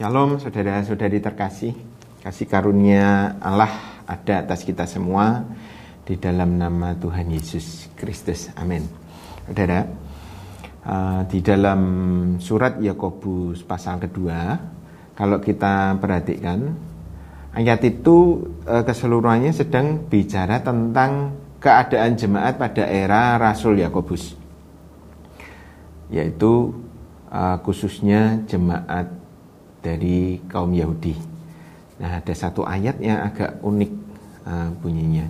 Shalom saudara-saudari terkasih. Kasih karunia Allah ada atas kita semua Di dalam nama Tuhan Yesus Kristus. Amin. Saudara uh, Di dalam surat Yakobus pasal kedua Kalau kita perhatikan Ayat itu uh, keseluruhannya sedang bicara tentang Keadaan jemaat pada era Rasul Yakobus Yaitu uh, khususnya jemaat dari kaum Yahudi. Nah, ada satu ayat yang agak unik uh, bunyinya.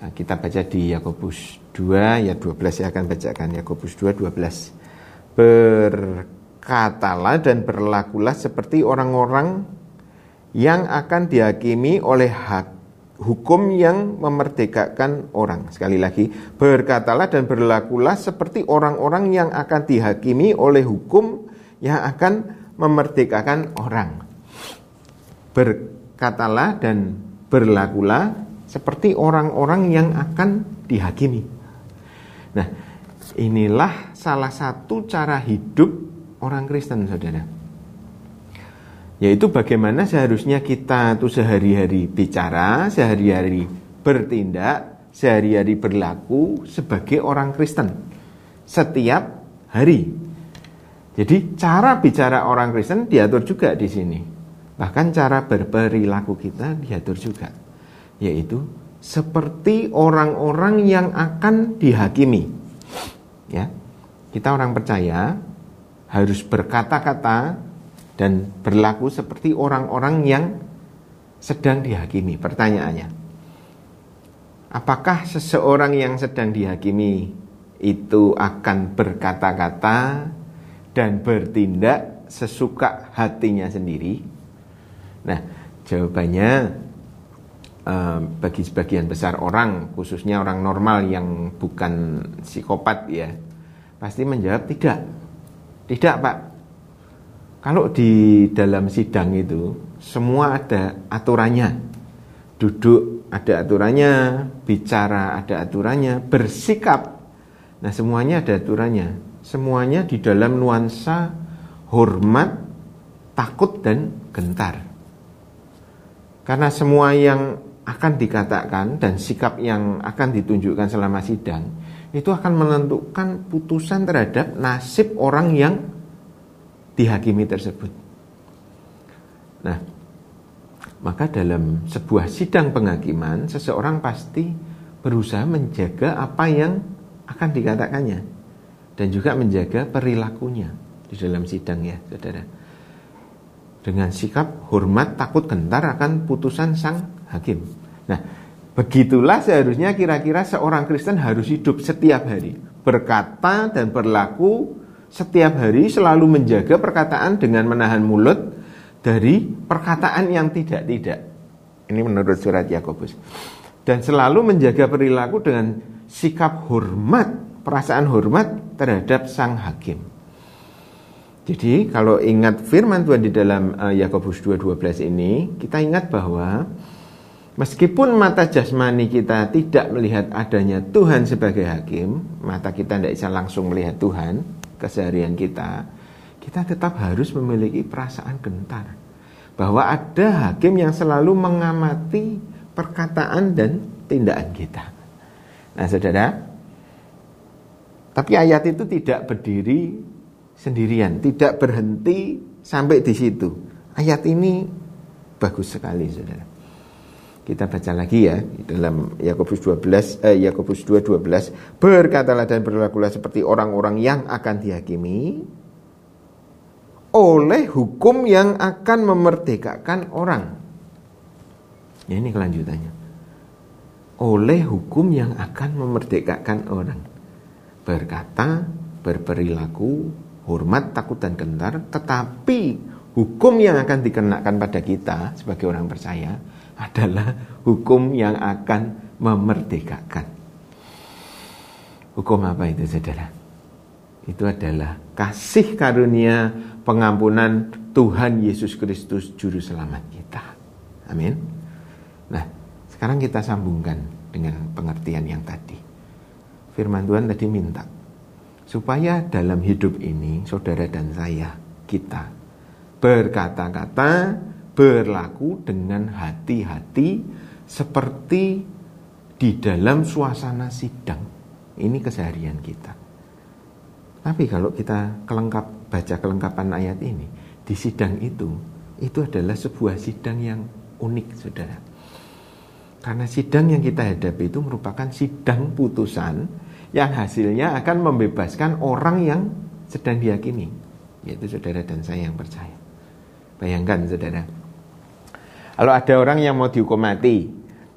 Uh, kita baca di Yakobus 2 ayat 12 saya akan bacakan Yakobus 2 12. Berkatalah dan berlakulah seperti orang-orang yang akan dihakimi oleh hak hukum yang memerdekakan orang. Sekali lagi, berkatalah dan berlakulah seperti orang-orang yang akan dihakimi oleh hukum yang akan memerdekakan orang. Berkatalah dan berlakulah seperti orang-orang yang akan dihakimi. Nah, inilah salah satu cara hidup orang Kristen, saudara. Yaitu bagaimana seharusnya kita tuh sehari-hari bicara, sehari-hari bertindak, sehari-hari berlaku sebagai orang Kristen. Setiap hari jadi cara bicara orang Kristen diatur juga di sini. Bahkan cara berperilaku kita diatur juga. Yaitu seperti orang-orang yang akan dihakimi. Ya. Kita orang percaya harus berkata-kata dan berlaku seperti orang-orang yang sedang dihakimi. Pertanyaannya, apakah seseorang yang sedang dihakimi itu akan berkata-kata dan bertindak sesuka hatinya sendiri? Nah, jawabannya eh, bagi sebagian besar orang, khususnya orang normal yang bukan psikopat ya, pasti menjawab tidak. Tidak, Pak. Kalau di dalam sidang itu semua ada aturannya. Duduk ada aturannya, bicara ada aturannya, bersikap. Nah, semuanya ada aturannya semuanya di dalam nuansa hormat, takut dan gentar. Karena semua yang akan dikatakan dan sikap yang akan ditunjukkan selama sidang itu akan menentukan putusan terhadap nasib orang yang dihakimi tersebut. Nah, maka dalam sebuah sidang penghakiman seseorang pasti berusaha menjaga apa yang akan dikatakannya dan juga menjaga perilakunya di dalam sidang ya saudara. Dengan sikap hormat takut gentar akan putusan sang hakim. Nah begitulah seharusnya kira-kira seorang Kristen harus hidup setiap hari. Berkata dan berlaku setiap hari selalu menjaga perkataan dengan menahan mulut dari perkataan yang tidak-tidak. Ini menurut surat Yakobus. Dan selalu menjaga perilaku dengan sikap hormat perasaan hormat terhadap sang hakim. Jadi kalau ingat firman Tuhan di dalam eh, Yakobus 2:12 ini, kita ingat bahwa meskipun mata jasmani kita tidak melihat adanya Tuhan sebagai hakim, mata kita tidak bisa langsung melihat Tuhan keseharian kita, kita tetap harus memiliki perasaan gentar bahwa ada hakim yang selalu mengamati perkataan dan tindakan kita. Nah, Saudara, tapi ayat itu tidak berdiri sendirian, tidak berhenti sampai di situ. Ayat ini bagus sekali, Saudara. Kita baca lagi ya dalam Yakobus 12 eh, Yakobus 2:12 berkatalah dan berlakulah seperti orang-orang yang akan dihakimi oleh hukum yang akan memerdekakan orang. Ya, ini kelanjutannya. Oleh hukum yang akan memerdekakan orang berkata, berperilaku, hormat, takut dan gentar, tetapi hukum yang akan dikenakan pada kita sebagai orang percaya adalah hukum yang akan memerdekakan. Hukum apa itu saudara? Itu adalah kasih karunia pengampunan Tuhan Yesus Kristus Juru Selamat kita. Amin. Nah, sekarang kita sambungkan dengan pengertian yang tadi firman Tuhan tadi minta supaya dalam hidup ini saudara dan saya kita berkata-kata, berlaku dengan hati-hati seperti di dalam suasana sidang. Ini keseharian kita. Tapi kalau kita kelengkap baca kelengkapan ayat ini, di sidang itu itu adalah sebuah sidang yang unik, Saudara. Karena sidang yang kita hadapi itu merupakan sidang putusan yang hasilnya akan membebaskan orang yang sedang dihakimi, yaitu saudara dan saya yang percaya. Bayangkan saudara, kalau ada orang yang mau dihukum mati,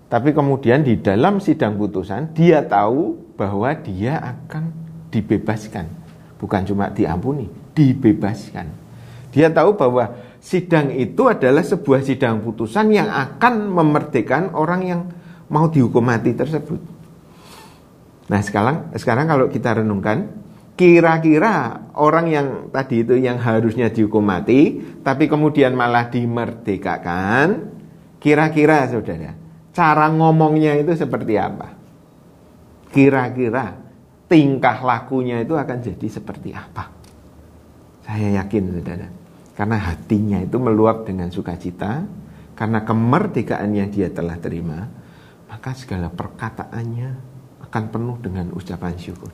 tapi kemudian di dalam sidang putusan dia tahu bahwa dia akan dibebaskan, bukan cuma diampuni, dibebaskan. Dia tahu bahwa sidang itu adalah sebuah sidang putusan yang akan memerdekakan orang yang mau dihukum mati tersebut. Nah sekarang sekarang kalau kita renungkan, kira-kira orang yang tadi itu yang harusnya dihukum mati, tapi kemudian malah dimerdekakan, kira-kira saudara, cara ngomongnya itu seperti apa? Kira-kira tingkah lakunya itu akan jadi seperti apa? Saya yakin saudara, karena hatinya itu meluap dengan sukacita, karena kemerdekaan yang dia telah terima, maka segala perkataannya akan penuh dengan ucapan syukur.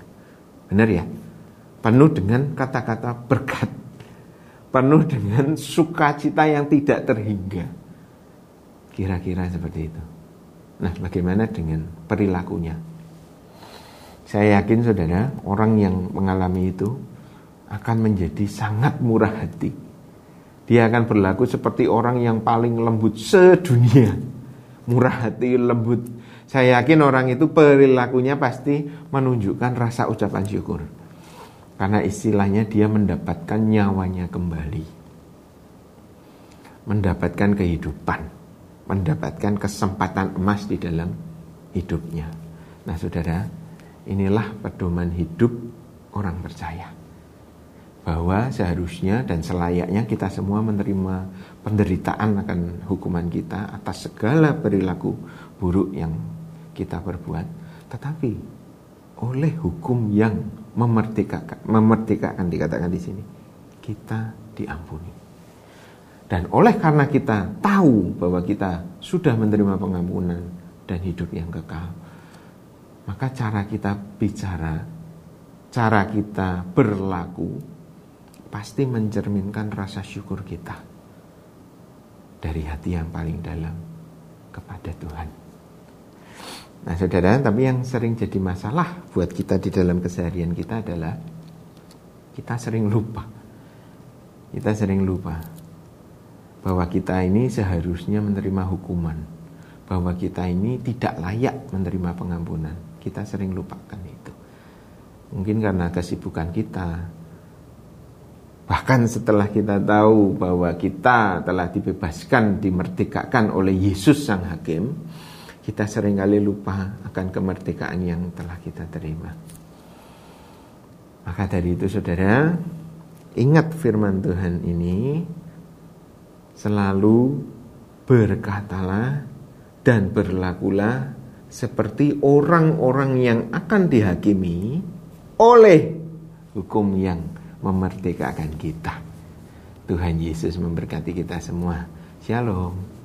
Benar ya? Penuh dengan kata-kata berkat. Penuh dengan sukacita yang tidak terhingga. Kira-kira seperti itu. Nah, bagaimana dengan perilakunya? Saya yakin saudara, orang yang mengalami itu akan menjadi sangat murah hati. Dia akan berlaku seperti orang yang paling lembut sedunia. Murah hati, lembut, saya yakin orang itu perilakunya pasti menunjukkan rasa ucapan syukur. Karena istilahnya dia mendapatkan nyawanya kembali. Mendapatkan kehidupan. Mendapatkan kesempatan emas di dalam hidupnya. Nah saudara, inilah pedoman hidup orang percaya. Bahwa seharusnya dan selayaknya kita semua menerima penderitaan akan hukuman kita atas segala perilaku buruk yang kita berbuat, tetapi oleh hukum yang memerdekakan, memerdekakan dikatakan di sini, kita diampuni. Dan oleh karena kita tahu bahwa kita sudah menerima pengampunan dan hidup yang kekal, maka cara kita bicara, cara kita berlaku, pasti mencerminkan rasa syukur kita dari hati yang paling dalam kepada Tuhan. Nah saudara, tapi yang sering jadi masalah buat kita di dalam keseharian kita adalah kita sering lupa. Kita sering lupa bahwa kita ini seharusnya menerima hukuman. Bahwa kita ini tidak layak menerima pengampunan. Kita sering lupakan itu. Mungkin karena kesibukan kita. Bahkan setelah kita tahu bahwa kita telah dibebaskan, dimerdekakan oleh Yesus Sang Hakim, kita sering kali lupa akan kemerdekaan yang telah kita terima. Maka dari itu saudara, ingat firman Tuhan ini, selalu berkatalah dan berlakulah seperti orang-orang yang akan dihakimi oleh hukum yang memerdekakan kita. Tuhan Yesus memberkati kita semua. Shalom.